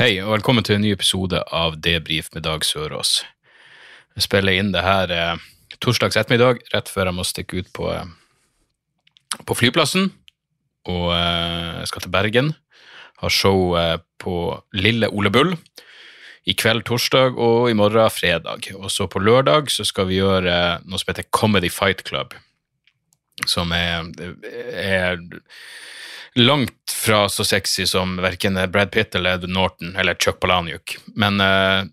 Hei, og velkommen til en ny episode av Debrif med Dag Sørås. Jeg spiller inn det her eh, torsdags ettermiddag, rett før jeg må stikke ut på, eh, på flyplassen. Og eh, skal til Bergen. Har show eh, på Lille Ole Bull i kveld torsdag og i morgen fredag. Og så på lørdag så skal vi gjøre eh, noe som heter Comedy Fight Club. Som er, er langt fra så sexy som verken Brad Pitt eller Edward Norton eller Chuck Palahniuk. Men uh,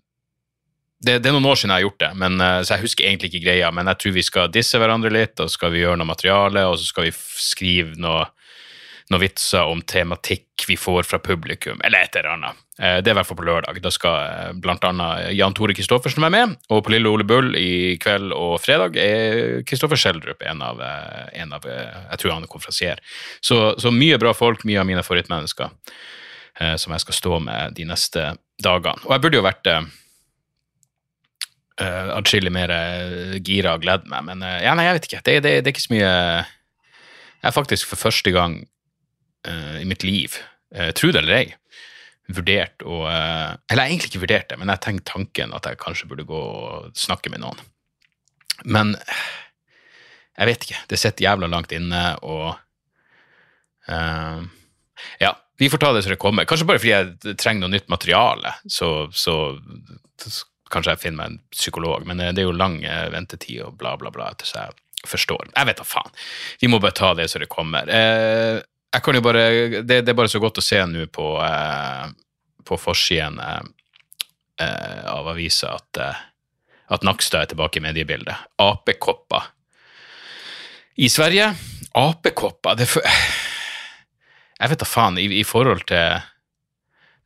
det, det er noen år siden jeg har gjort det, men, uh, så jeg husker egentlig ikke greia. Men jeg tror vi skal disse hverandre litt, og så skal vi gjøre noe materiale, og så skal vi skrive noe, noe vitser om tematikk vi får fra publikum, eller et eller annet. Eh, Det er i hvert fall på lørdag. Da skal bl.a. blant annet Jan Tore Kristoffersen være med, og på Lille Ole Bull i kveld og fredag er Kristoffer Schjelderup en eh, en av eh, Jeg tror han er konferansier. Så, så mye bra folk, mye av mine favorittmennesker, eh, som jeg skal stå med de neste dagene. Og jeg burde jo vært eh, eh, atskillig mer eh, gira og gledd meg, men uh, ja, nei, jeg vet ikke. Det, det, det er ikke så mye Jeg er faktisk for første gang eh, i mitt liv, uh, tro det eller ei, vurdert å eh, Eller jeg egentlig ikke vurdert det, men jeg tenkte tanken at jeg kanskje burde gå og snakke med noen. Men jeg vet ikke. Det sitter jævla langt inne, og uh, Ja, vi får ta det som det kommer. Kanskje bare fordi jeg trenger noe nytt materiale, så, så, så kanskje jeg finner meg en psykolog, men eh, det er jo lang eh, ventetid og bla, bla, bla, etter så jeg forstår. Jeg vet da faen. Vi må bare ta det som det kommer. Eh, jeg kan jo bare, det, det er bare så godt å se nå på, eh, på forsiden eh, eh, av avisa at, eh, at Nakstad er tilbake i mediebildet. Apekopper. I Sverige, apekopper det for, Jeg vet da faen, i, i forhold til,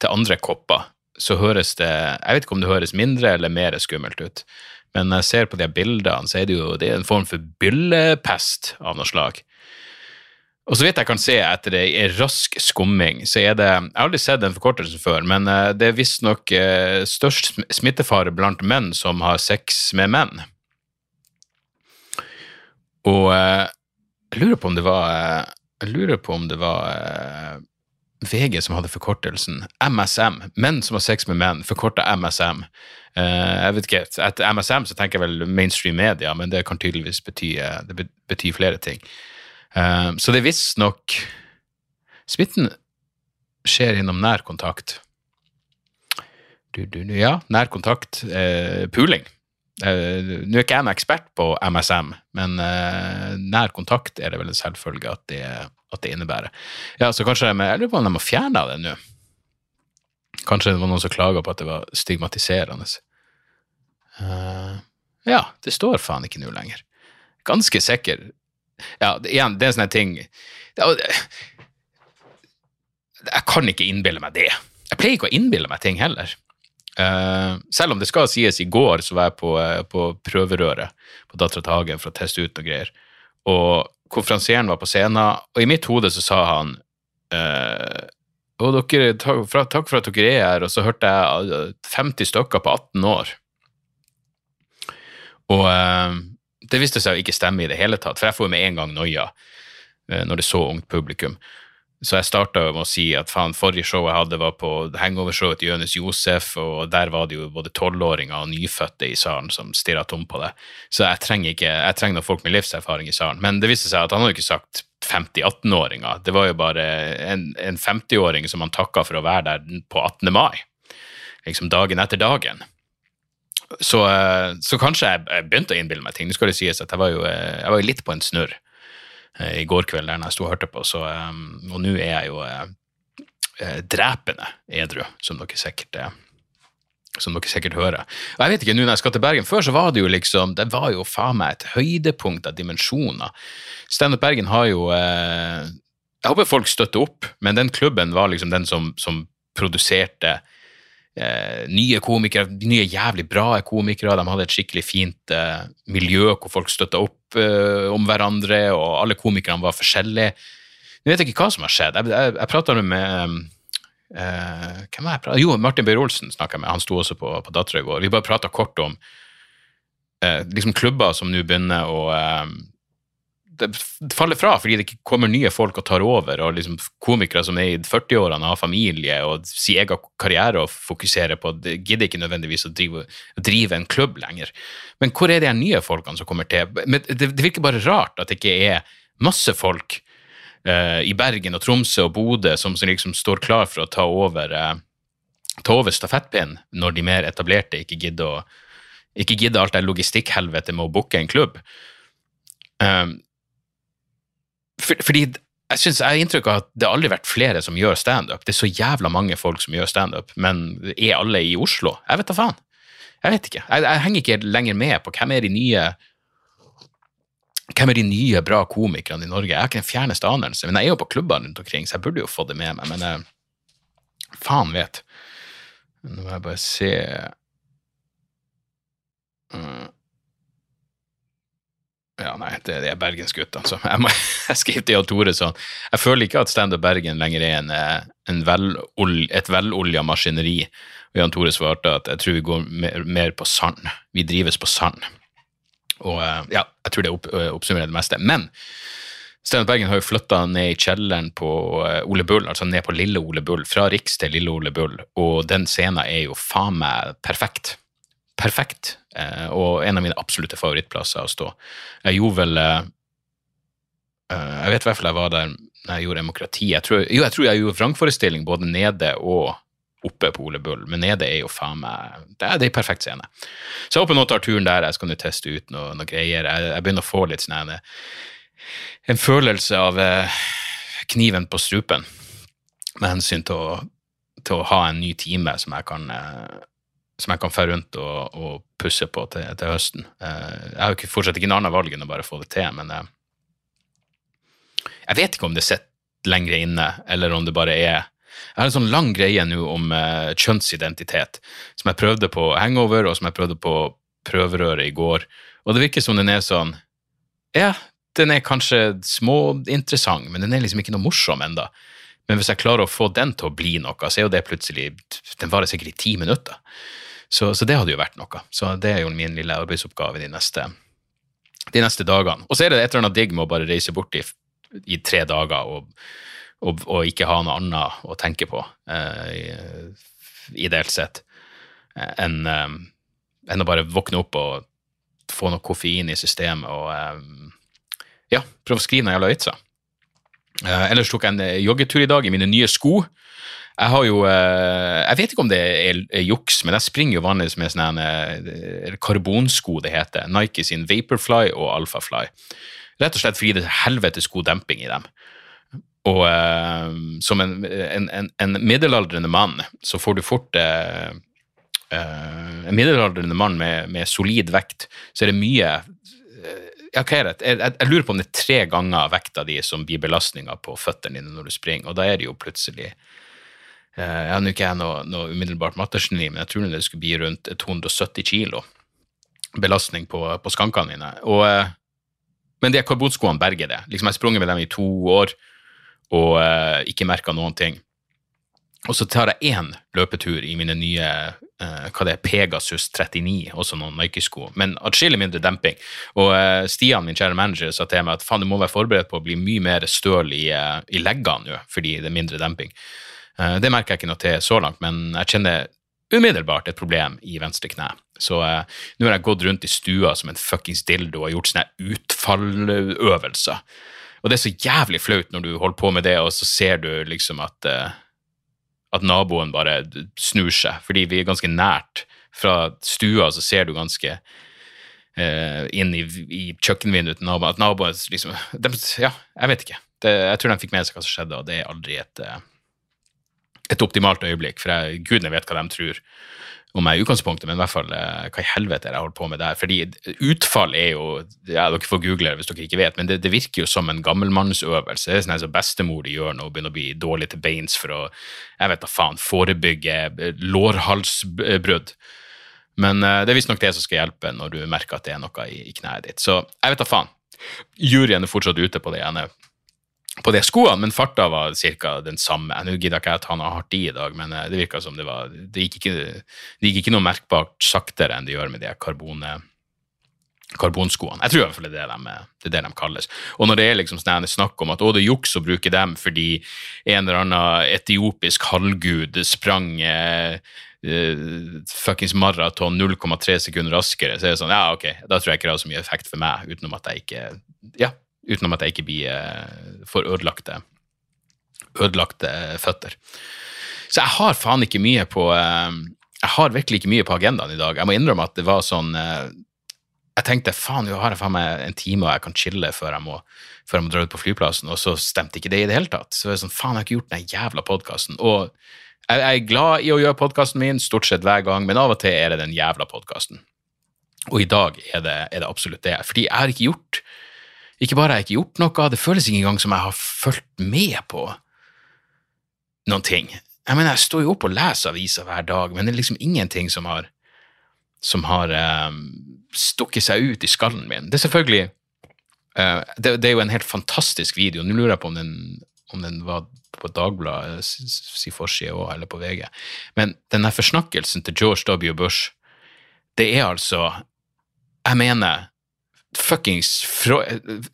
til andre kopper, så høres det Jeg vet ikke om det høres mindre eller mer skummelt ut, men når jeg ser på de bildene, så er det jo det er en form for byllepest av noe slag. Og så vidt jeg kan se etter en rask skumming, så er det Jeg har aldri sett den forkortelsen før, men eh, det er visstnok uh, størst sm- smittefare blant menn som har sex med menn. Og eh, jeg lurer på om det var eh, Jeg lurer på om det var eh, VG som hadde forkortelsen MSM. Menn som har sex med menn, forkorta MSM. Eh, jeg vet ikke, Etter MSM så tenker jeg vel mainstream media, men det kan tydeligvis bety, eh, det be- betyr flere ting. Eh, så det er visstnok Smitten skjer gjennom nær kontakt. Du, du, du, ja, nær kontakt. Eh, puling. Eh, Nå er ikke jeg noen ekspert på MSM, men nær kontakt er det vel en selvfølge at det, at det innebærer. Ja, så kanskje de, Jeg lurer på om de har fjerna det nå. Kanskje det var noen som klaga på at det var stigmatiserende. Ja, det står faen ikke nå lenger. Ganske sikker. Ja, igjen, det er en sånn ting Jeg kan ikke innbille meg det. Jeg pleier ikke å innbille meg ting heller. Uh, selv om det skal sies, i går så var jeg på, eh, på prøverøret på Dattera til Hagen for å teste ut noe greier. Og konferansieren var på scenen, og i mitt hode så sa han uh, og dere, takk, for, takk for at dere er her, og så hørte jeg eh, 50 stykker på 18 år. Og eh, det viste seg å ikke stemme i det hele tatt, for jeg får jo med en gang noia eh, når det er så ungt publikum. Så jeg starta med å si at faen, forrige show jeg hadde, var på hangovershowet til Jonis Josef, og der var det jo både tolvåringer og nyfødte i salen som stirra tom på det. Så jeg trenger ikke, jeg trenger noen folk med livserfaring i salen. Men det viste seg at han hadde ikke sagt 50-18-åringer. Det var jo bare en, en 50-åring som han takka for å være der på 18. mai. Liksom dagen etter dagen. Så, eh, så kanskje jeg, begynte å innbille meg ting. Nå skal det sies at jeg var jo, eh, jeg var litt på en snurr eh, i går kveld der jeg sto og hørte på, så, og nå er jeg jo drepende edru, som dere sikkert er som dere sikkert hører. Og jeg vet ikke, nå når jeg skal til Bergen, Før så var det jo liksom, det var jo faen meg et høydepunkt av dimensjoner. Standup Bergen har jo eh, Jeg håper folk støtter opp, men den klubben var liksom den som, som produserte eh, nye komikere, nye jævlig bra komikere. De hadde et skikkelig fint eh, miljø hvor folk støtta opp eh, om hverandre, og alle komikerne var forskjellige. Nå vet ikke hva som har skjedd. Jeg, jeg, jeg prata med eh, Hvem var jeg pratet? Jo, Martin Beyer-Olsen snakka jeg med. Han sto også på, på Dattera i går. Vi bare prata kort om eh, liksom klubber som nå begynner å eh, det faller fra fordi det ikke kommer nye folk og tar over, og liksom komikere som er i 40-årene har familie og sin egen karriere å fokusere på, det gidder ikke nødvendigvis å drive, drive, en klubb lenger. Men hvor er de nye folkene som kommer til? Men det, det virker bare rart at det ikke er masse folk uh, i Bergen og Tromsø og Bodø som, som liksom står klar for å ta over, uh, over stafettpinnen når de mer etablerte ikke gidder, å, ikke gidder alt det logistikkhelvetet med å booke en klubb. Um, for, fordi jeg, synes, jeg har inntrykk av at det aldri har vært flere som gjør standup. Det er så jævla mange folk som gjør standup, men er alle i Oslo? Jeg vet da faen. Jeg vet ikke. Jeg, jeg, henger ikke lenger med på hvem er de nye hvem er de nye, bra komikerne i Norge? Jeg har ikke den fjerneste anelse, men jeg er jo på klubber rundt omkring, så jeg burde jo få det med meg, men jeg, eh, faen vet. Nå må jeg bare se uh. Ja, nei, det, det er bergensgutt, altså. Jeg, jeg skrev til Tore sånn Jeg føler ikke at Standup Bergen lenger er en, eh, en vel, et velolja maskineri. Og Jan Tore svarte at jeg tror vi går mer, mer på sand. Vi drives på sand. Og eh, ja, jeg tror det opp, eh, oppsummerer det meste. Men Steinar Bergen har jo flytta ned i kjelleren på Ole Bull, altså ned på Lille Ole Bull, fra Riks til Lille Ole Bull, og den scenen er jo faen meg perfekt perfekt, eh, og en av mine absolutte favorittplasser å stå. Jeg gjorde vel eh, eh, Jeg vet i hvert fall jeg var der når jeg gjorde demokrati. Jeg tror, jo, jeg tror jeg gjorde vrangforestilling både nede og oppe på Ole Bull, men nede er jo faen meg Det er, en perfekt scene. Så jeg håper nå tar turen der. Jeg skal nå teste ut noe, noe greier. Jeg, jeg, begynner å få litt sånn en, en følelse av kniven på strupen med hensyn til å, til å ha en ny time som jeg kan som jeg kan dra rundt og, og, pusse på til, til høsten. Eh, jeg har jo fortsatt ikke noe annet valg enn å bare få det til, men jeg, jeg vet ikke om det sitter lenger inne, eller om det bare er Jeg har en sånn lang greie nå om uh, kjønnsidentitet, som jeg prøvde på hangover, og som jeg prøvde på prøverøret i går, og det virker som den er sånn Ja, den er kanskje småinteressant, men den er liksom ikke noe morsom enda. Men hvis jeg klarer å få den til å bli noe, så er jo det plutselig Den varer sikkert i ti minutter. Så, så, det hadde jo vært noe. Så det er jo min lille arbeidsoppgave de neste, de neste dagene. Og så er det et eller annet digg med å bare reise bort i, i tre dager og, og, og, ikke ha noe annet å tenke på, eh, ideelt sett, eh, enn eh, en å bare våkne opp og få noe koffein i systemet og eh, ja, prøve å skrive noen jævla vitser. Eh, ellers tok jeg en joggetur i dag i mine nye sko. Jeg har jo eh, Jeg vet ikke om det er, juks, men jeg springer jo vanligvis med sånne eh, karbonsko, det heter. Nike sin Vaporfly og Alphafly. Rett og slett fordi det er helvetes god demping i dem. Og uh, som en, en, en, en, middelaldrende mann, så får du fort uh, En middelaldrende mann med, med, solid vekt, så er det mye ja, hva er det? Jeg, jeg, jeg, lurer på om det er tre ganger vekta di som blir belastninga på føttene dine når du springer, og da er det jo plutselig Eh, jeg har ikke jeg noe, noe umiddelbart mattegeni, men jeg tror det skulle bli rundt 270 kilo belastning på, på skankene mine. Og, eh, men de karbonskoene berger det. Liksom Jeg har sprunget med dem i to år og uh, ikke merka noen ting. Og så tar jeg én løpetur i mine nye uh, hva det er, Pegasus 39, også noen Nike-sko, men atskillig mindre demping. Og uh, Stian, min kjære manager, sa til meg at faen, du må være forberedt på å bli mye mer støl i, i leggene nå, fordi det er mindre demping. Eh, det merker jeg ikke noe til så langt, men jeg kjenner umiddelbart et problem i venstre kne. Så eh, nå har jeg gått rundt i stua som en fuckings dildo og gjort sånne utfalløvelser. Og det er så jævlig flaut når du holder på med det, og så ser du liksom at, eh, at naboen bare snur seg, fordi vi er ganske nært. Fra stua så ser du ganske eh, inn i, i kjøkkenvinduet til naboen. At naboen liksom de, Ja, jeg vet ikke. Det, jeg tror de fikk med seg hva som skjedde, og det er aldri et et optimalt øyeblikk, for jeg, gudene vet hva de tror om meg i utgangspunktet, men i hvert fall eh, hva i helvete er det jeg holder på med der. Fordi utfall er jo ja, Dere får google det hvis dere ikke vet, men det, det virker jo som en gammelmannsøvelse. Det er sånn som bestemor gjør når hun begynner å bli dårlig til beins for å jeg vet da faen, forebygge eh, lårhalsbrudd. Men uh, det er visstnok det som skal hjelpe når du merker at det er noe i, i kneet ditt. Så jeg vet da faen. Juryen er fortsatt ute på det ene på de skoene, men farta var ca. den samme. Nå gidder ikke jeg ta noe hardt i i dag, men det virka som det var Det gikk ikke, det gikk ikke noe merkbart saktere enn det gjør med de karbone, karbonskoene. Jeg tror i hvert fall det er det, de, det er det de kalles. Og når det er liksom sånn snakk om at å, det er juks å bruke dem fordi en eller annen etiopisk halvgud sprang eh, uh, fuckings maraton 0,3 sekunder raskere, så er det sånn Ja, ok, da tror jeg ikke det har så mye effekt for meg, utenom at jeg ikke Ja, utenom at jeg ikke blir uh, for ødelagte ødelagte føtter. Så jeg har faen ikke mye på uh, Jeg har virkelig ikke mye på agendaen i dag. Jeg må innrømme at det var sånn jeg tenkte faen, nå har jeg faen meg en time og jeg kan chille før jeg, må, før jeg må dra ut på flyplassen, og så stemte ikke det i det hele tatt. Så jeg var sånn, faen, jeg har ikke gjort den jævla podkasten. Og jeg, er glad i å gjøre podkasten min, stort sett hver gang, men av og til er det den jævla podkasten. Og i dag er det, er det, absolutt det. Fordi jeg har ikke gjort Ikke bare har jeg ikke gjort noe, det føles ikke engang som jeg har fulgt med på noen ting. Jeg mener, jeg står jo opp og leser aviser hver dag, men det er liksom ingenting som har som har um, stukket seg ut i skallen min. Det er selvfølgelig uh, det, det, er jo en helt fantastisk video. Nå lurer jeg på om den, om den var på Dagbladet, si forside òg, eller på VG. Men denne forsnakkelsen til George W. Bush, det er altså Jeg mener fuckings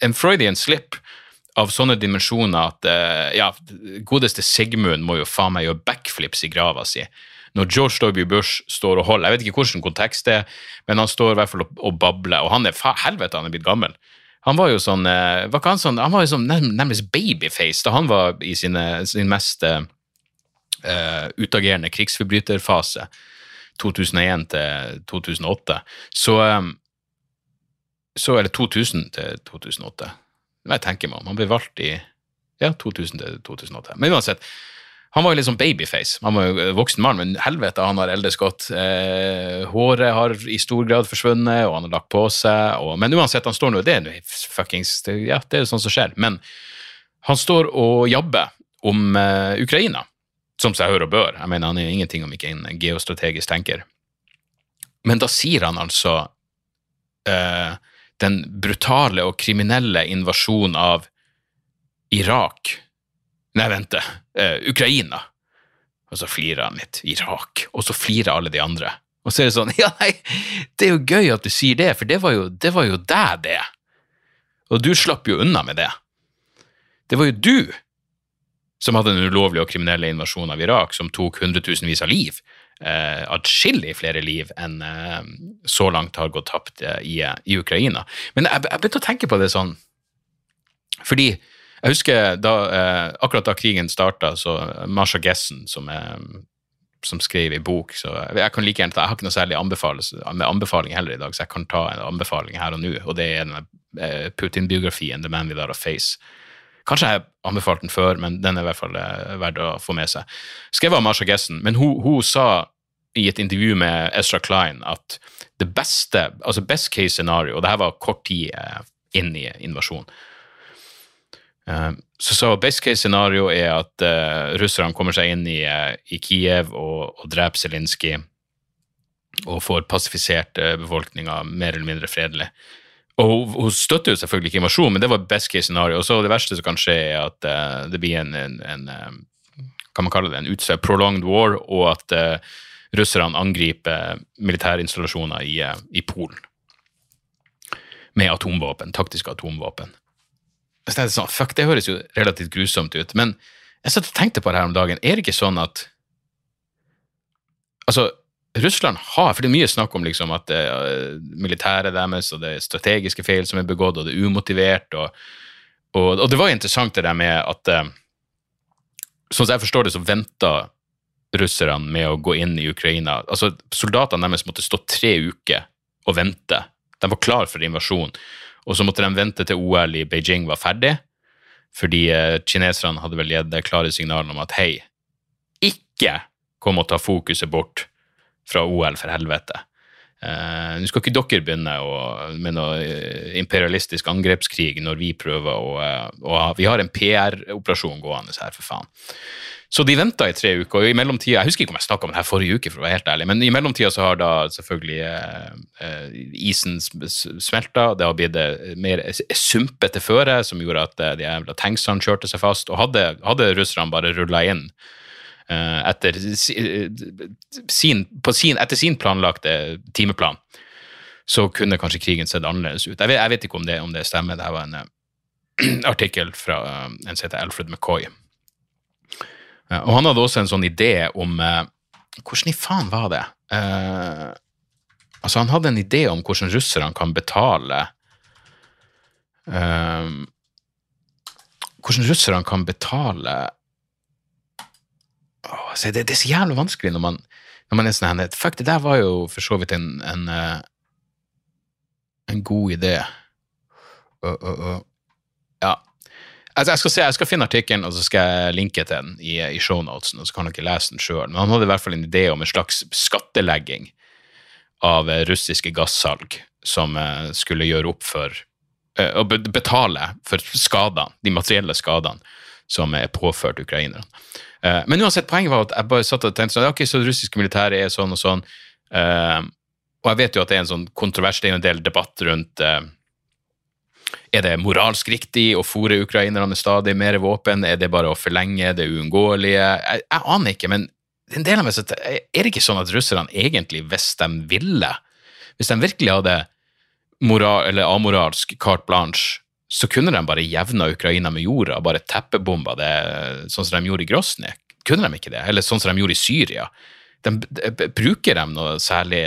En Freudian slip av sånne dimensjoner at uh, ja, godeste Sigmund må jo faen meg gjøre backflips i grava si. Når George W. Bush står og holder Jeg vet ikke hvilken kontekst det er, men han står i hvert fall og, babler, og han er helvete, han er blitt gammel. Han var jo sånn eh, var han, sånn, han var jo sånn nærmest babyface da han var i sine, sin mest uh, utagerende krigsforbryterfase, 2001 til 2008. Så, um, så er det 2000 til 2008. Det jeg tenker meg om. Han ble valgt i ja, 2000 til 2008. Men uansett, han var jo litt sånn babyface. Han var jo voksen mann, men helvete, han har eldes godt. Eh, håret har i stor grad forsvunnet, og han har lagt på seg. Og, men uansett, han står nå Det er fuckings Ja, det er jo sånn som skjer. Men han står og jabber om eh, Ukraina, som seg hør og bør. Jeg mener, han er jo ingenting om ikke en geostrategisk tenker. Men da sier han altså eh, den brutale og kriminelle invasjonen av Irak Nei, vent, uh, Ukraina. Og så flirer han litt. Irak. Og så flirer alle de andre. Og så er det sånn Ja, nei, det er jo gøy at du sier det, for det var jo, det det. Og du slapp jo unna med det. Det var jo du som hadde den ulovlige og kriminelle invasjonen av Irak som tok hundretusenvis av liv. Eh, Atskillig flere liv enn eh, så langt har gått tapt eh, i, i, Ukraina. Men jeg, jeg begynte å tenke på det sånn fordi jeg husker da, eh, akkurat da krigen starta, så Marsha Gessen, som, som skrev i bok så Jeg kan like gjerne ta, jeg har ikke noe særlig anbefaling heller i dag, så jeg kan ta en anbefaling her og nå, og det er eh, Putin-biografien The Man Without a Face. Kanskje jeg har anbefalt den før, men den er i hvert fall eh, verdt å få med seg. Skrevet av Marsha Gessen, men hun, hun sa i et intervju med Ezra Klein at det beste, altså best case scenario, og det her var kort tid inn i invasjonen Eh, så, så best case scenario er at uh, russerne kommer seg inn i, i Kiev og, og dreper Zelinskyj og får pasifisert befolkninga mer eller mindre fredelig. Og hun, støtter jo selvfølgelig ikke invasjon, men det var best case scenario. Og så det verste som kan skje, er at uh, det blir en, en, en kan man kalle det, en utsatt prolonged war, og at russerne angriper militærinstallasjoner i, i Polen med atomvåpen, taktiske atomvåpen. Så det, sånn, fuck, det høres jo relativt grusomt ut, men jeg satt og tenkte på det her om dagen. Er det ikke sånn at Altså, Russland har For det er mye snakk om liksom at det uh, militæret deres og det er strategiske feil som er begått, og det er umotivert, og, og, og det var interessant det der med at uh, Sånn som jeg forstår det, så venta russerne med å gå inn i Ukraina. Altså, Soldatene deres måtte stå tre uker og vente. De var klar for invasjon. Og så måtte de vente til OL i Beijing var ferdig, fordi eh, kineserne hadde vel gitt klare signalet om at hei, ikke kom og ta fokuset bort fra OL, for helvete. Eh, Nå skal ikke dere begynne å, med noe eh, imperialistisk angrepskrig når vi prøver å, eh, å Vi har en PR-operasjon gående her, for faen. Så de venta i tre uker, og i mellomtida Jeg husker ikke om jeg snakka om det her forrige uke, for å være helt ærlig, men i mellomtida så har da selvfølgelig eh, isen sm- smelta, det har blitt mer sumpete føre, som gjorde at de jævla tanksene kjørte seg fast, og hadde, hadde russerne bare rulla inn etter, eh, sin, sin, etter sin planlagte timeplan, så kunne kanskje krigen sett annerledes ut. Jeg vet, jeg vet ikke om det, om det stemmer, det var en uh, artikkel fra uh, en som heter Alfred McCoy. Uh, Og han hadde også en sånn idé om eh, Hvordan i faen var det? Eh, altså, han hadde en idé om hvordan russerne kan betale eh, Hvordan russerne kan betale Åh, det, det er så jævlig vanskelig når man, når man er sånn her Fuck, det der var jo for så vidt en, en, eh, en god idé. Uh, uh, uh. Ja, Altså, jeg, skal se, jeg skal finne artikkelen, og så skal jeg linke til den i, i shownotesen, og så kan dere lese den sjøl. Men han hadde i hvert fall en idé om en slags skattelegging av eh, russiske gassalg som eh, skulle gjøre opp for Å be- betale for skadene, de materielle skadene som er påført ukrainerne. Eh, Men uansett, poenget var at jeg bare satt og tenkte sånn, ok, så det russiske militæret er sånn og sånn, Uh, og jeg vet jo at det er en sånn kontrovers, det er en del debatt rundt uh, er det moralsk riktig å fòre ukrainerne stadig mer våpen? Er det bare å forlenge det uunngåelige? Jeg, jeg aner ikke, men en del av meg er det ikke sånn at russerne egentlig, hvis de ville, hvis de virkelig hadde moral, eller amoralsk carte blanche, så kunne de bare jevna Ukraina med jorda, bare teppebomba det sånn som de gjorde i Grosny. Kunne de ikke det? Eller sånn som de gjorde i Syria? De, de, bruker de noe særlig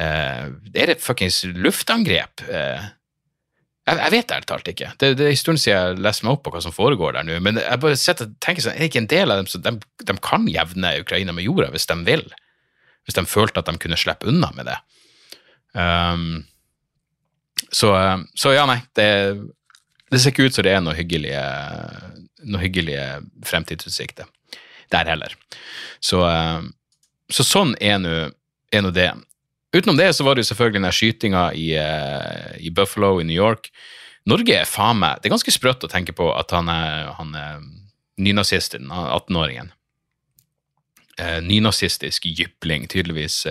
eh, Er det fuckings luftangrep? Eh, jeg, jeg vet ærlig talt ikke. Det, det er en stund siden jeg leste meg opp på hva som foregår der nå, men jeg bare setter, tenker sånn, er det ikke en del av dem som de, de kan jevne Ukraina med jorda hvis de vil? Hvis de følte at de kunne slippe unna med det. Um, så, eh, så ja, nei, det, det ser ikke ut som det er noe hyggelige, noe hyggelige fremtidsutsikter der heller. Så, eh, så sånn er nå det. Utenom det så var det jo selvfølgelig den skytinga i, eh, i Buffalo i New York. Norge er faen meg Det er ganske sprøtt å tenke på at han er, han er nynazisten, er 18-åringen. Eh, nynazistisk jypling, tydeligvis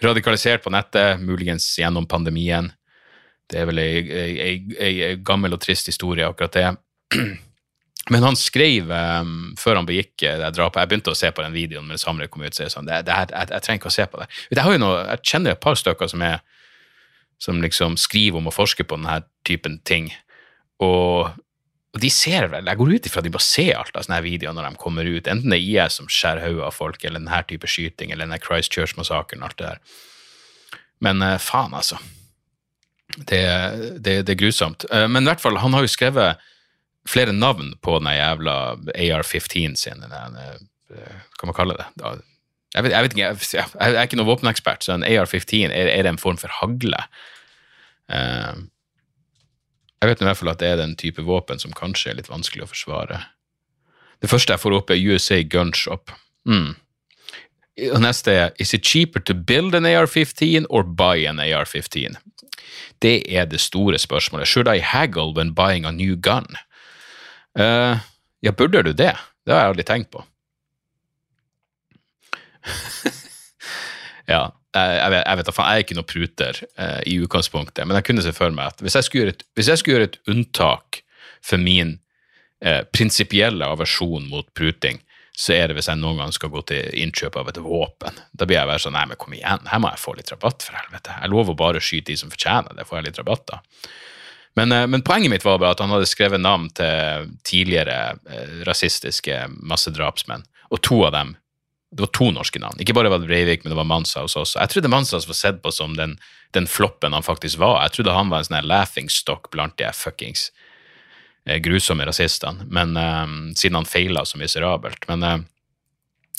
radikalisert på nettet, muligens gjennom pandemien. Det er vel ei, ei, ei, ei gammel og trist historie, akkurat det. Men han skrev um, før han begikk eh, det drapet Jeg begynte å se på den videoen samme det kom ut. Så jeg, sånn, det, det her, jeg, jeg trenger ikke å se på det. Jeg, noe, jeg kjenner et par stykker som, er, som liksom skriver om og forsker på denne typen ting. Og, og de ser vel Jeg går ut ifra at de bare ser alt av sånne her videoer når de kommer ut. Enten det er IS som skjærer hodet av folk, eller denne type skyting, eller denne Christchurch-massakren, alt det der. Men uh, faen, altså. Det, det, det er grusomt. Eh, men i hvert fall, han har jo skrevet flere navn på den jævla AR-15 sin. Den, eh, hva man kaller det? Jeg vet, jeg vet ikke, jeg, jeg er ikke noen våpenekspert, så en AR-15, er, er det en form for hagle? Eh, jeg vet i hvert fall at det er den type våpen som kanskje er litt vanskelig å forsvare. Det første jeg får opp, er USA Gunshop. Mm. Og neste er Is it cheaper to build an AR-15 or buy an AR-15? Det er det store spørsmålet. Should I haggle when buying a new gun? Uh, ja, burde du det? Det har jeg aldri tenkt på. ja, jeg, vet, jeg vet jeg er ikke noen pruter uh, i utgangspunktet, men jeg kunne se for meg at hvis jeg skulle gjøre et, jeg skulle gjøre et unntak for min uh, prinsipielle aversjon mot pruting, så er det hvis jeg noen gang skal gå til innkjøp av et våpen. Da blir jeg bare sånn, nei, men kom igjen, her må jeg få litt rabatt, for helvete. Jeg lover bare å skyte de som fortjener det, får jeg litt rabatt da. Men, eh, men poenget mitt var bare at han hadde skrevet navn til tidligere eh, rasistiske massedrapsmenn, og to av dem det var to norske navn. Ikke bare var det Breivik, men det var Manshaus også. Jeg trodde Manshaus var sett på som den, den floppen han faktisk var. Jeg trodde han var en sånn her laughingstock blant de fuckings grusomme rasistene, men eh, siden han feila så miserabelt. Men eh,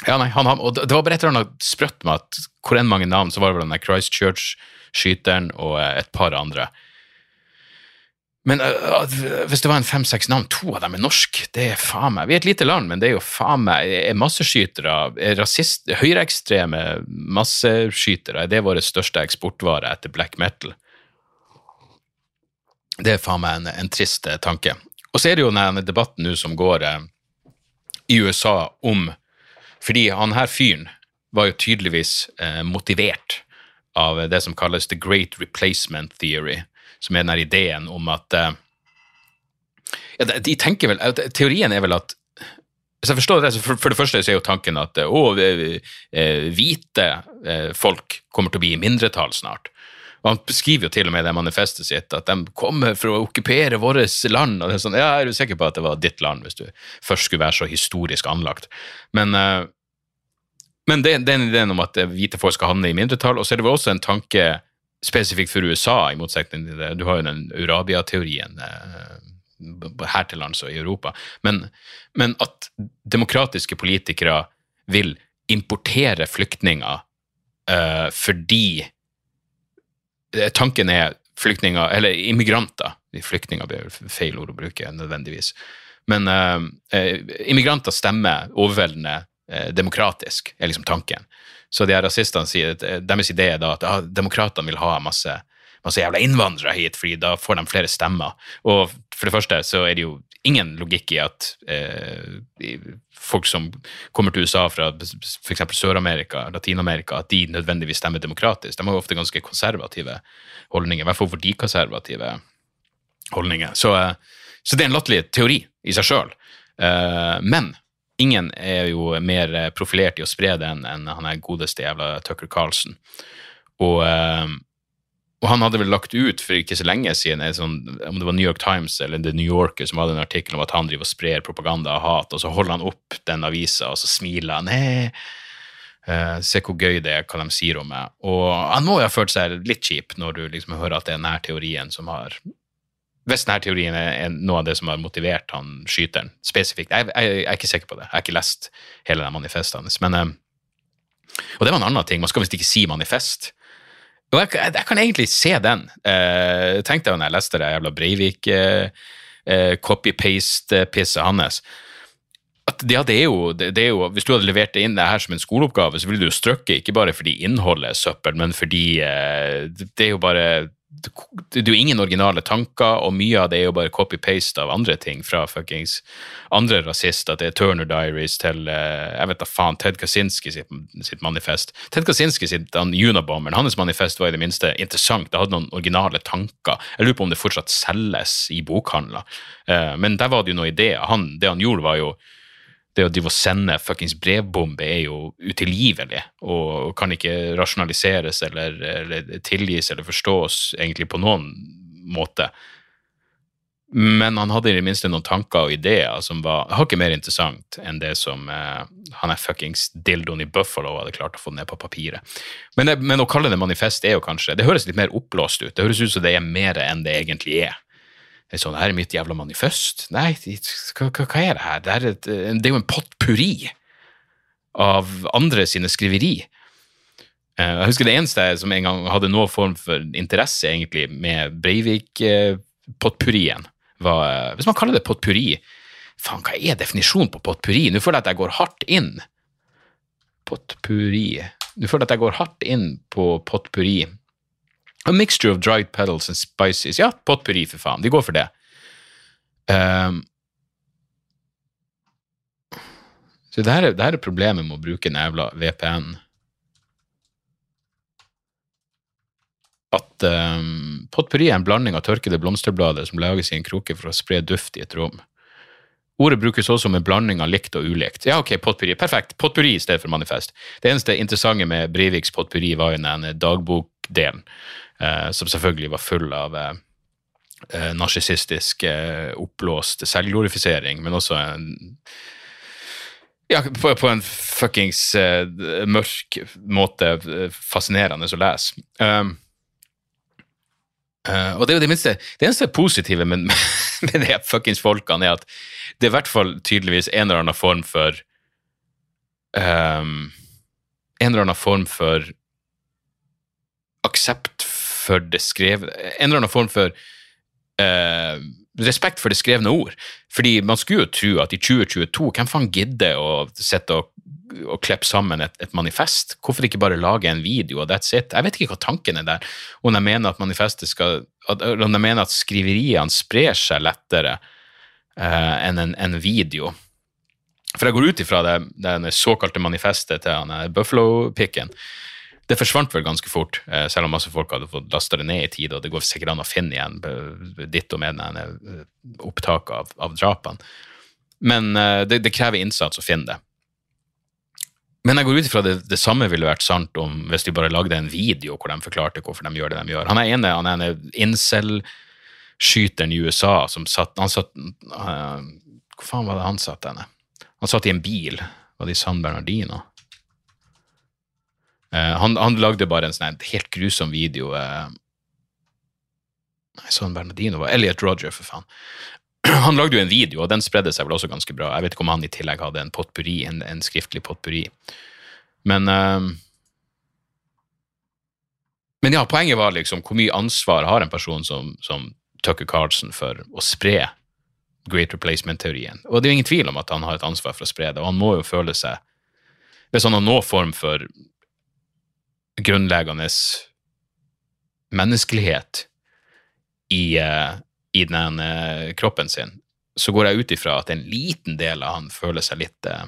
ja, nei, han, og det var bare et eller annet sprøtt med at hvor enn mange navn, så var det vel den der Christchurch-skyteren og eh, et par andre. Men uh, hvis det var en fem-seks navn, to av dem er norsk, det er faen meg Vi er et lite land, men det er jo faen meg er masseskytere, er rasist, høyreekstreme masseskytere. Er det vår største eksportvare etter black metal? Det er faen meg en, en trist tanke. Og så er det jo denne debatten nå som går eh, i USA om Fordi han her fyren var jo tydeligvis eh, motivert av det som kalles the great replacement theory, som er den ideen om at eh, ja, de tenker vel, Teorien er vel at hvis jeg forstår det, for, for det første så er jo tanken at å, eh, hvite eh, folk kommer til å bli i mindretall snart. Han beskriver jo til og med det manifestet sitt, at de kommer for å okkupere vårt land. og det er sånn, ja, Er du sikker på at det var ditt land, hvis du først skulle være så historisk anlagt? Men, uh, men det, den ideen om at hvite folk skal havne i mindretall, og så er det vel også en tanke spesifikt for USA, i motsetning til det. Du har jo den Urabia-teorien uh, her til lands og i Europa. Men, men at demokratiske politikere vil importere flyktninger uh, fordi Eh, tanken er flyktninger, eller immigranter Flyktninger blir feil ord å bruke nødvendigvis. Men uh, immigranter stemmer overveldende uh, demokratisk, er liksom tanken. Så de her rasistene sier, deres idé er da at ah, demokratene vil ha masse, masse jævla innvandrere hit, fordi da får de flere stemmer. Og for det første så er det jo ingen logikk i at eh, folk som kommer til USA fra f.eks. Sør-Amerika, Latin-Amerika, at de nødvendigvis stemmer demokratisk. De har ofte ganske konservative holdninger, i hvert fall konservative holdninger. Så, eh, så det er en latterlig teori i seg sjøl. Eh, men ingen er jo mer profilert i å spre det enn han er godeste jævla Tucker Carlson. Og eh, og han hadde vel lagt ut for ikke så lenge siden, sånn, om det var New York Times eller The New Yorker, som hadde en artikkel om at han driver og sprer propaganda og hat, og så holder han opp den avisa, og så smiler han. Hey. Uh, se hvor gøy det er, hva de sier om meg. Og han må jo ha følt seg litt kjip når du liksom hører at det er denne teorien som har Hvis denne teorien er noe av det som har motivert han skyteren spesifikt. Jeg, jeg, jeg, er ikke sikker på det. Jeg har ikke lest hele den manifestet hans. Men, uh, og det var en annen ting. Man skal visst ikke si manifest. Og jeg, jeg, kan egentlig se den. Uh, tenkte jeg når jeg leste det jævla Breivik uh, uh, copy-paste-pisset hans. At ja, det er, jo, det, er, jo, Hvis du hadde levert det inn det her som en skoleoppgave, så ville du jo strøkke ikke bare fordi innholdet er søppel, men fordi det er jo bare det er jo ingen originale tanker, og mye av det er jo bare copy-paste av andre ting fra fuckings andre rasister. Er Turner Diaries til eh, jeg vet da faen, Ted Kaczynski sitt, sitt manifest. Ted Kaczynski sitt han, Unabomberen, hans manifest var i det minste interessant. Det hadde noen originale tanker. Jeg lurer på om det fortsatt selges i bokhandler. Eh, men der var det jo noen ideer. Han, det han gjorde, var jo det å drive og sende fuckings brevbombe er jo utilgivelig og kan ikke rasjonaliseres eller, eller, tilgis eller forstås egentlig på noen måte. Men han hadde i det minste noen tanker og ideer som var hakket mer interessant enn det som eh, han er fuckings dildoen i Buffalo hadde klart å få ned på papiret. Men, det, men å kalle det manifest er jo kanskje Det høres litt mer oppblåst ut. Det høres ut som det er mer enn det egentlig er. Er sånn, her er mitt jævla manifest. Nei, hva, hva, er det her? Det er, et, det er jo en potpurri av andre sine skriveri. Eh, jeg husker det eneste som en gang hadde noen form for interesse egentlig med Breivik-potpurrien, var eh, Hvis man kaller det potpurri, faen, hva er definisjonen på potpurri? Nå føler jeg at jeg går hardt inn. Potpurri Nå føler jeg at jeg går hardt inn på potpurri. A mixture of dried petals and spices. Ja, potpurri, for faen. Vi går for det. Um, så det her, er, det her, er, problemet med å bruke en jævla VPN. At um, potpurri er en blanding av tørkede blomsterblader som lages i en kroke for å spre duft i et rom. Ordet brukes også med blanding av likt og ulikt. Ja, ok, potpurri. Perfekt. Potpurri i stedet for manifest. Det eneste interessante med Breiviks potpurri var jo den dagbokdelen eh, som selvfølgelig var full av eh, eh narsissistisk, eh, oppblåst selvglorifisering, men også en ja, på, på en fuckings uh, mørk måte fascinerende å lese. Um, uh, og det er jo det minste Det eneste positive med, med de fuckings folkene, er at det er i hvert fall tydeligvis en eller annen form for um, En eller annen form for aksept for det skrevne En eller annen form for eh, respekt for det skrevne ord. Fordi man skulle jo tro at i 2022, hvem faen gidder å sitte og, og klippe sammen et, et, manifest? Hvorfor ikke bare lage en video, og that's it? Jeg vet ikke hva tanken er der. Om de mener at manifestet skal at, Om de mener at skriveriene sprer seg lettere eh, enn en, en, video. For jeg går ut ifra det, det såkalte manifestet til han Buffalo-pikken det forsvant vel ganske fort, eh, selv om masse folk hadde fått lasta det ned i tid, og det går sikkert an å finne igjen ditto med denne eh, opptaket av, av drapene. Men eh, det, det, krever innsats å finne det. Men jeg går ut ifra det, det samme ville vært sant om hvis de bare lagde en video hvor de forklarte hvorfor de gjør det de gjør. Han er ene, han er en incel-skyteren i USA som satt Han satt uh, Hvor faen var det han satt henne? Han satt i en bil. Var det i San Bernardino? Uh, han, han, lagde bare en sånn helt grusom video. Jeg Nei, sånn Bernardino var Elliot Roger, for faen. Han lagde jo en video, og den spredde seg vel også ganske bra. Jeg vet ikke om han i tillegg hadde en potpurri, en, en skriftlig potpurri. Men uh, Men ja, poenget var liksom hvor mye ansvar har en person som, som Tucker Carlson for å spre Great Replacement-teorien. Og det er jo ingen tvil om at han har et ansvar for å spre det, og han må jo føle seg Hvis han har noen form for grunnleggende menneskelighet i, uh, i den uh, kroppen sin, så går jeg ut ifra at en liten del av han føler seg litt, uh,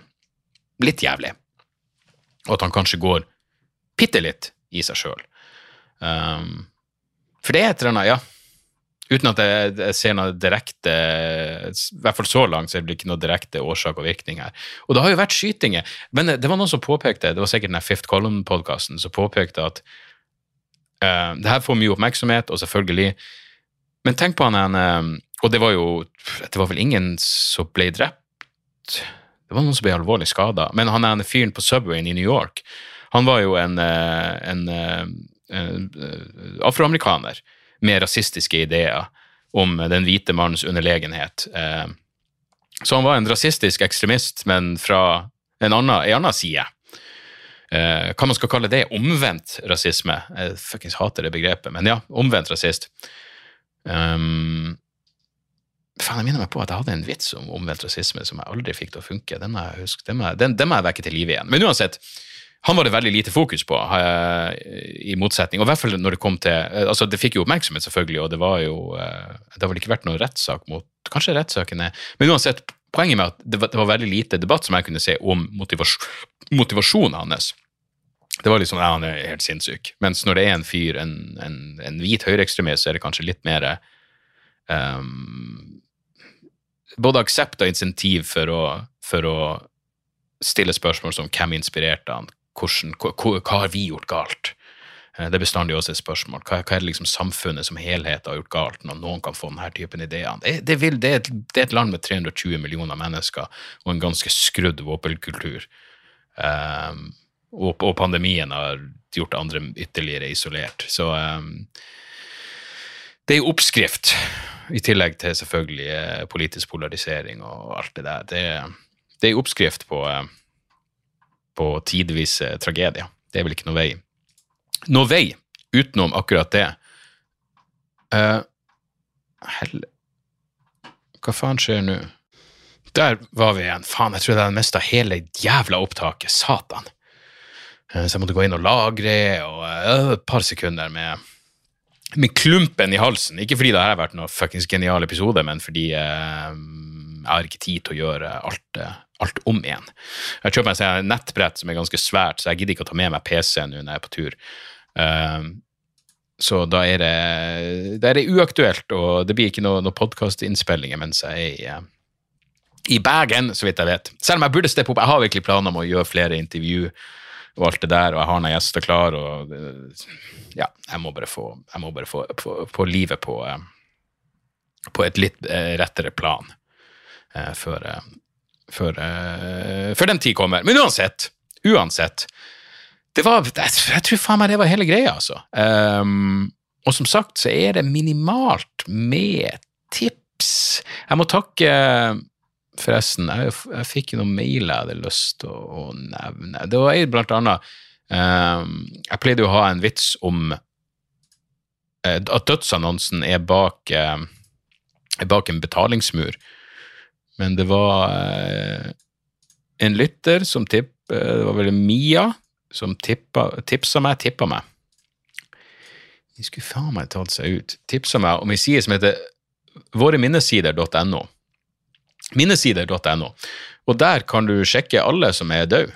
litt jævlig. Og at han kanskje går bitte litt i seg sjøl. Um, for det er et eller annet, ja. Uten at jeg, jeg, ser noe direkte I hvert fall så langt så er det ikke noe direkte årsak og virkning her. Og det har jo vært skytinger. Men det var noen som påpekte, det var sikkert den Fifth Column-podkasten, som påpekte at uh, det her får mye oppmerksomhet, og selvfølgelig Men tenk på han uh, Og det var jo Det var vel ingen som ble drept. Det var noen som ble alvorlig skada. Men han er en fyren på Subwayen i New York, han var jo en, uh, en afroamerikaner med rasistiske ideer om den hvite mannens underlegenhet. Eh, så han var en rasistisk ekstremist, men fra en annen, en annen side. Eh, hva man skal kalle det? Omvendt rasisme. Jeg fuckings hater det begrepet, men ja, omvendt rasist. Um, faen, jeg minner meg på at jeg hadde en vits om omvendt rasisme som jeg aldri fikk til å funke. Den må jeg, den jeg vekke til live igjen. Men uansett, han var det veldig lite fokus på, uh, i motsetning. Og i hvert fall når det kom til uh, altså Det fikk jo oppmerksomhet, selvfølgelig, og det var jo uh, Det har vel ikke vært noen rettssak mot Kanskje rettssakene Men uansett, poenget med at det var, det var, veldig lite debatt som jeg kunne se om motivas motivasjonen hans. Det var liksom ja, han er helt sinnssyk. Mens når det er en fyr, en, en, en hvit høyreekstremist, så er det kanskje litt mer um, Både aksept og insentiv for å, for å stille spørsmål som hvem inspirerte han, hvordan, hva, hva, har vi gjort galt? Eh, det er bestandig også et spørsmål. Hva, hva er det liksom samfunnet som helhet har gjort galt, når noen kan få denne typen ideer? Det, det, vil, det, er et, det, er et, land med 320 millioner mennesker og en ganske skrudd våpenkultur. Um, og, og, pandemien har gjort andre ytterligere isolert. Så um, det er jo oppskrift, i tillegg til selvfølgelig eh, politisk polarisering og alt det der. Det, det er oppskrift på uh, på tidvis eh, tragedier. Det er vel ikke noe vei. Noe vei utenom akkurat det. Uh, hell... Hva faen skjer nå? Der var vi igjen. Faen, jeg tror jeg hadde mista hele jævla opptaket. Satan. Uh, så jeg måtte gå inn og lagre, og uh, et par sekunder med med klumpen i halsen. Ikke fordi det har vært noe fuckings genial episode, men fordi jeg har ikke tid til å gjøre alt alt om igjen. Jeg kjøper meg et nettbrett som er ganske svært, så jeg gidder ikke å ta med meg PC nå når jeg er på tur. Uh, så da er, det, da er det uaktuelt, og det blir ikke noen noe podkastinnspillinger mens jeg er i, uh, i Bergen, så vidt jeg vet. Selv om jeg burde steppe opp. Jeg har virkelig planer om å gjøre flere intervju og alt det der, og jeg har noen gjester klar, og ja, jeg må bare få, må bare få, få, få livet på, på et litt rettere plan før, før, uh, før den tid kommer. Men uansett, uansett det var, jeg, jeg tror faen meg det var hele greia, altså. Um, og som sagt så er det minimalt med tips. Jeg må takke Forresten, jeg, jeg fikk noen mailer jeg hadde lyst til å, å, nevne. Det var blant annet um, Jeg pleide jo å ha en vits om uh, at dødsannonsen er bak uh, bak en betalingsmur. Men det var eh, en lytter som tipp, eh, Det var vel Mia som tippa, tipsa meg, tippa meg. De skulle faen meg tatt seg ut. Tipsa meg om ei side som heter våreminnesider.no. Minnesider.no. Og der kan du sjekke alle som er døde.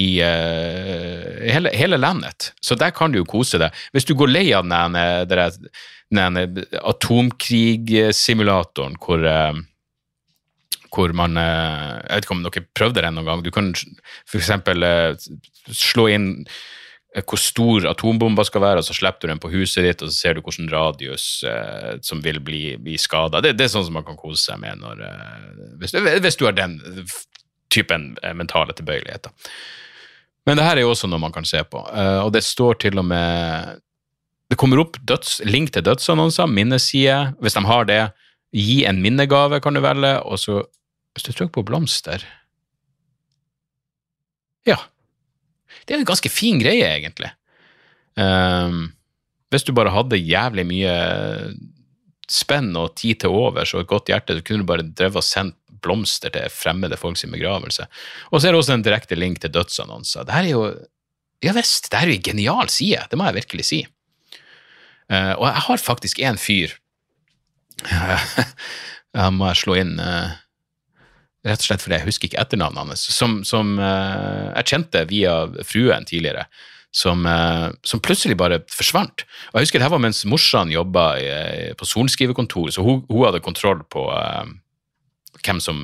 I uh, hele, hele, landet. Så der kan du jo kose deg. Hvis du går lei av den, den, den atomkrigsimulatoren hvor uh, hvor man eh, Jeg vet ikke om dere prøvde det noen gang. Du kan f.eks. slå inn hvor stor atombomba skal være, og så slipper du den på huset ditt, og så ser du hvilken radius eh, som vil bli, bli skada. Det, det, er sånn som man kan kose seg med når, eh, hvis, hvis, du har den typen eh, mentale tilbøyeligheter. Men det her er jo også noe man kan se på, eh, og det står til og med Det kommer opp døds, link til dødsannonser, minnesider, Hvis de har det, gi en minnegave, kan du velge, og så hvis du trykker på blomster Ja. Det er en ganske fin greie, egentlig. Um, hvis du bare hadde jævlig mye spenn og tid til overs og et godt hjerte, så kunne du bare drevet og sendt blomster til fremmede folks begravelse. Og så er det også en direkte link til dødsannonser. Det her er jo Ja visst, det her er jo en genial side, det må jeg virkelig si. Uh, og jeg har faktisk en fyr Jeg må slå inn uh, rett og slett fordi jeg husker ikke etternavnet hans, som, som uh, jeg kjente via fruen tidligere, som, uh, som, plutselig bare forsvant. Og jeg husker det var mens morsan jobba på sorenskriverkontor, så hun, hun, hadde kontroll på uh, hvem som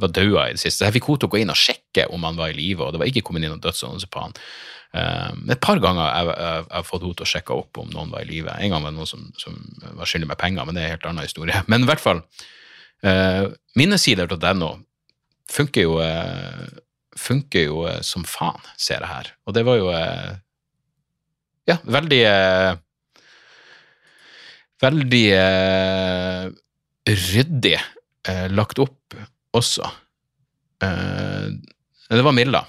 var daua i det siste. Så jeg fikk henne til å gå inn og sjekke om han var i live, og det var ikke kommet inn noen dødsannonse på han. et par ganger har jeg, jeg, fått henne til å sjekke opp om noen var i live. En gang var det noen som, som var skyldig med penger, men det er en helt annen historie. Men i hvert fall, minnesider.no funker jo, uh, funker jo uh, som faen, ser jeg her. Og det var jo ja, veldig Veldig ryddig lagt opp også. det var Milla.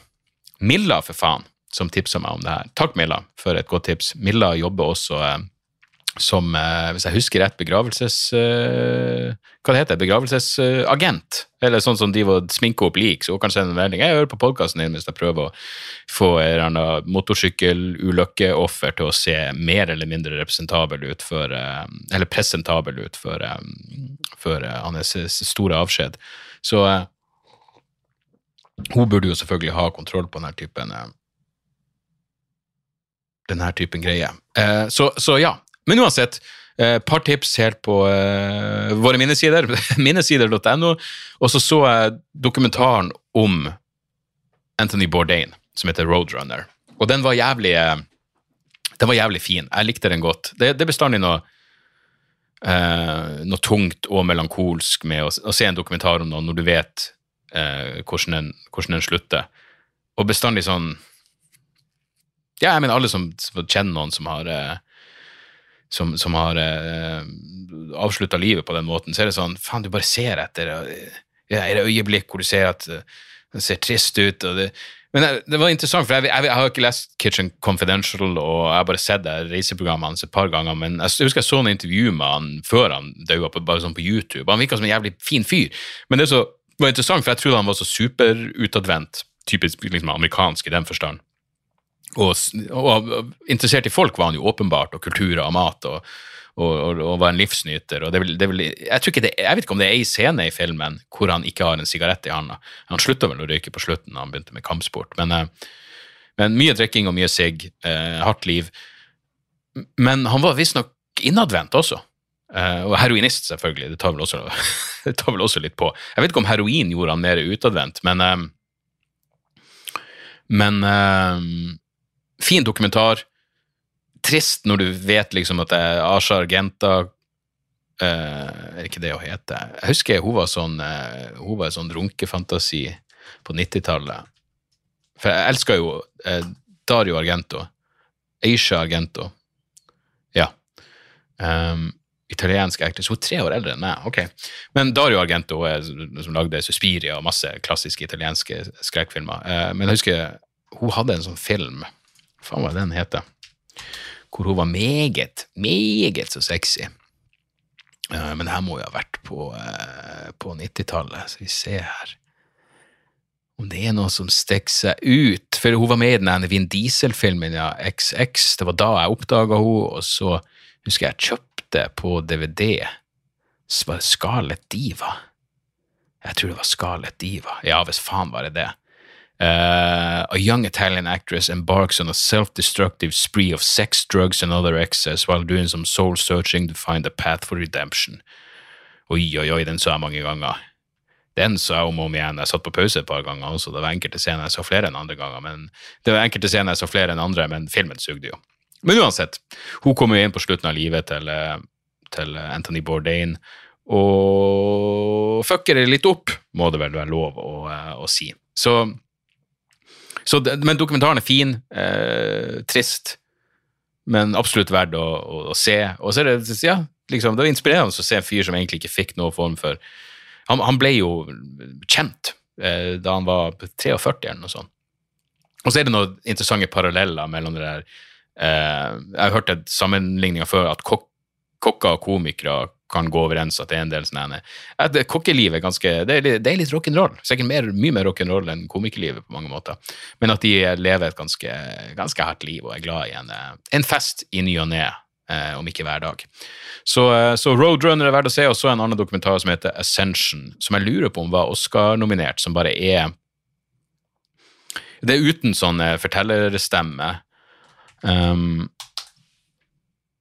Milla, for faen, som tipsa meg om det her. Takk, Milla, for et godt tips. Milla jobber også som, eh, hvis jeg husker rett, begravelses... Eh, hva det heter Begravelsesagent. Eller sånn som de sminker opp lik, så hun kan sende en melding. Jeg hører på podkasten din hvis jeg prøver å få en motorsykkelulykkeoffer til å se mer eller mindre representabel ut for eh, Eller presentabel ut for, for hans store avskjed. Så hun burde jo selvfølgelig ha kontroll på denne typen denne typen greier. Så, så, ja, men uansett, et eh, par tips helt på uh, våre minnesider, minnesider.no. Og så så jeg dokumentaren om Anthony Bourdain, som heter Roadrunner. Og den var jævlig uh, den var jævlig fin. Jeg likte den godt. Det, det er bestandig noe, uh, noe tungt og melankolsk med å, å, se en dokumentar om noe når du vet den, hvordan, den, slutter. Og bestandig sånn Ja, jeg mener alle som, som kjenner noen som har som, som har eh, avslutta livet på den måten, så er det sånn Faen, du bare ser etter ja, det øyeblikk hvor du ser at eh, det ser trist ut. og det, men det, det var interessant, for jeg, jeg, jeg, har ikke lest Kitchen Confidential, og jeg har bare sett det reiseprogrammet hans et par ganger, men jeg, husker jeg så noen intervju med han før han døde, bare sånn på YouTube. Han virka som en jævlig fin fyr. Men det så, var interessant, for jeg trodde han var så superutadvendt, typisk liksom, amerikansk i den forstand. Og, og, interessert i folk var han jo åpenbart, og kulturer og mat, og, og, og var en livsnyter. og det vil, det vil, jeg, det, jeg, vet ikke om det er ei scene i filmen hvor han ikke har en sigarett i handa. Han slutta vel å røyke på slutten da han begynte med kampsport. Men, eh, men mye drikking og mye sigg, eh, hardt liv. Men han var visstnok innadvendt også. Eh, og heroinist, selvfølgelig. Det tar, også, det tar, vel også, litt på. Jeg vet ikke om heroin gjorde han mer utadvendt, men eh, men eh, fin dokumentar. Trist når du vet liksom at Asha Argenta uh, Er ikke det hun heter? Jeg husker hun var sånn uh, hun var en sånn runkefantasi på 90-tallet. For jeg elska jo uh, Dario Argento. Aisha Argento. Ja. Um, italiensk actress. Hun er tre år eldre enn meg. ok. Men Dario Argento er, som lagde Suspiria og masse klassiske italienske skrekkfilmer. Uh, men jeg husker hun hadde en sånn film faen hva den heter, hvor hun var meget, meget så sexy. Eh, men her må jo ha vært på, eh, på 90-tallet. Så vi ser her om det er noe som stikker seg ut. For hun var med i den Vin Diesel-filmen ja, XX. Det var da jeg oppdaga henne, og så husker jeg jeg kjøpte på DVD Scarlett Diva. Jeg tror det var Scarlett Diva. Ja, hvis faen var det det. Uh, a young Italian actress embarks on a self-destructive spree of sex, drugs and other excess while doing some soul-searching to find a path for redemption. Oi, oi, oi, den sa jeg mange ganger. Den sa jeg om og om igjen. Jeg satt på pause et par ganger også. Det var enkelte scener jeg så flere enn andre ganger. men Det var enkelte scener jeg så flere enn andre, men filmen sugde jo. Men uansett, hun kommer jo inn på slutten av livet til, eh, til Anthony Bourdain og fucker det litt opp, må det vel være lov å, eh, å si. Så, så, men dokumentaren er fin, eh, trist, men absolutt verdt å, å, å se. Og så er det, ja, liksom, det var inspirerende å se en fyr som egentlig ikke fikk noen form for Han, han ble jo kjent eh, da han var 43 eller noe sånt. Og så er det noen interessante paralleller mellom det der eh, Jeg har hørt sammenligninger før at kok kokker og komikere kan gå overens at det er en del sånne at Kokkelivet er ganske Det er, det er litt rock'n'roll. Sikkert mer, mye mer rock'n'roll enn komikerlivet på mange måter. Men at de lever et ganske, ganske hardt liv og er glad i en, eh, en fest i ny og ne, eh, om ikke hver dag. Så, eh, så, Roadrunner er verdt å se, og så en annen dokumentar som heter Ascension, som jeg lurer på om var Oscar-nominert, som bare er Det er uten sånn fortellerstemme. Um,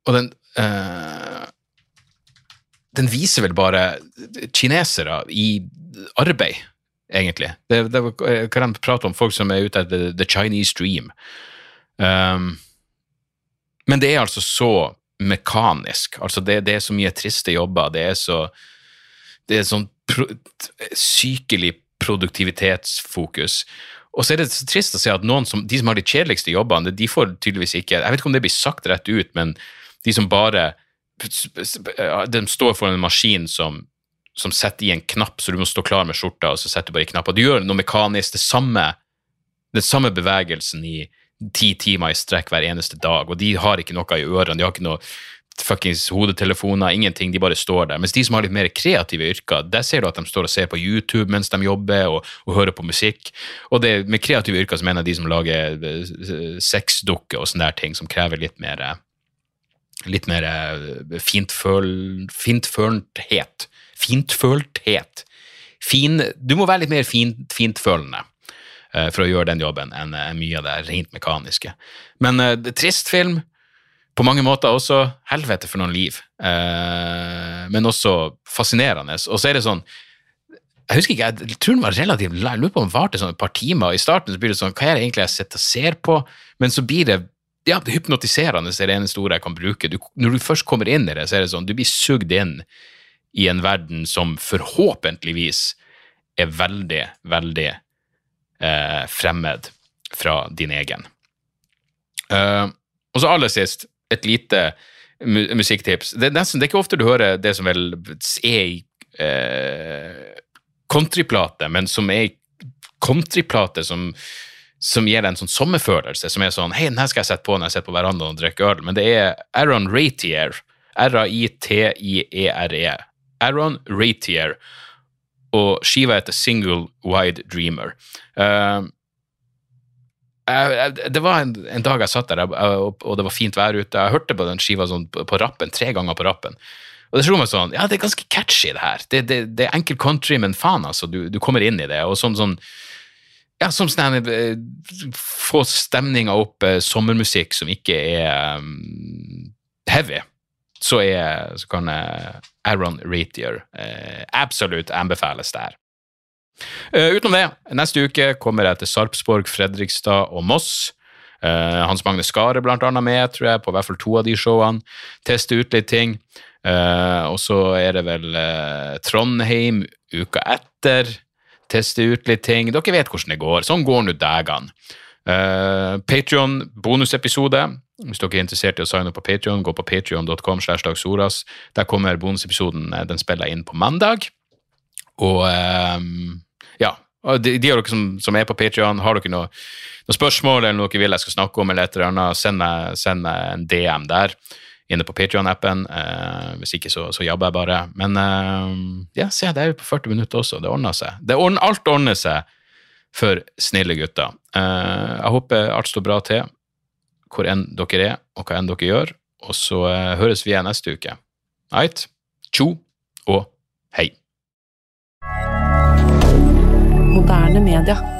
og den uh, den viser vel bare kinesere i arbeid, egentlig. Det, det hva de prater om, folk som er ute etter the Chinese dream. Um, men det er altså så mekanisk. Altså det, det, er så mye triste jobber. Det er så Det er sånn pro, sykelig produktivitetsfokus. Og så er det så trist å se at noen som, de som har de kjedeligste jobbene, de får tydeligvis ikke Jeg vet ikke om det blir sagt rett ut, men de som bare de står for en maskin som, som setter i en knapp, så du må stå klar med skjorta, og så setter du bare i knappa. Du gjør noe mekanisk, det samme, den samme bevegelsen i ti timer i strekk hver eneste dag, og de har ikke noe i ørene, de har ikke noe fuckings hodetelefoner, ingenting, de bare står der. Mens de som har litt mer kreative yrker, der ser du at de står og ser på YouTube mens de jobber, og, og hører på musikk. Og det, med kreative yrker så mener jeg de som lager eh, sexdukker og sånne der ting, som krever litt mer eh, litt mer eh, fintføl, fintfølthet. Fintfølthet. Fin, du må være litt mer fint, fintfølende uh, for å gjøre den jobben enn uh, mye av det rent mekaniske. Men uh, trist film. På mange måter også helvete for noen liv, men også fascinerende. Og så er det sånn jeg husker ikke, jeg tror den var relativt jeg lurer på om den varte sånn et par timer. I starten så blir det sånn, hva er det egentlig jeg sitter og ser på? Men så blir det ja, det hypnotiserende er det eneste ordet jeg kan bruke. Du, når du først kommer inn i det, så er det sånn du blir sugd inn i en verden som forhåpentligvis er veldig, veldig eh, fremmed fra din egen. Eh, og så aller sist, et lite mu musikktips. Det er, nesten, det er ikke ofte du hører det som vel er i eh, countryplate, men som er countryplate som som gir deg en sånn sommerfølelse, som er sånn Hei, den her skal jeg sette på når jeg sitter på verandaen og drikker øl. Men det er Aaron Ratier. R-a-i-t-i-e-r-e. E. Aaron Ratier. Og skiva heter Single Wide Dreamer. Uh, det var en, en, dag jeg satt der, og det var fint vær ute. Jeg hørte på den skiva sånn på rappen, tre ganger på rappen. Og det slo meg sånn Ja, det er ganske catchy, det her. Det, det, det er enkel country, men faen, altså. Du, du, kommer inn i det. Og sånn, sånn ja, som sånn eh, Få stemninga opp, eh, sommermusikk som ikke er um, heavy, så, er, så kan Aaron Reetier uh, absolutt anbefales der. Uh, utenom det, neste uke kommer jeg til Sarpsborg, Fredrikstad og Moss. Hans Magne Skare blant annet med, tror jeg, på hvert fall to av de showene. Teste ut litt ting. Og så er det vel Trondheim uka etter teste ut litt ting. Dere vet hvordan det går. Sånn går nå dagene. Uh, Patrion bonusepisode. Hvis dere er interessert i å signe opp på Patrion, gå på patrion.com. Der kommer bonusepisoden. Eh, den spiller inn på mandag. Og um, ja, de, de, av dere som, som er på Patrion, har dere noe, noe, spørsmål eller noe dere vil jeg skal snakke om, eller et eller annet, send meg, send meg en DM der inne på Patrion-appen. Eh, hvis ikke, så, så jobber jeg bare. Men eh, ja, se, det er jo på 40 minutter også. Det ordner seg. Det ordner, alt ordner seg for snille gutter. Eh, jeg håper alt står bra til hvor enn dere er, og hva enn dere gjør. Og så eh, høres vi igjen neste uke. Right? Tjo og hei. Moderne media.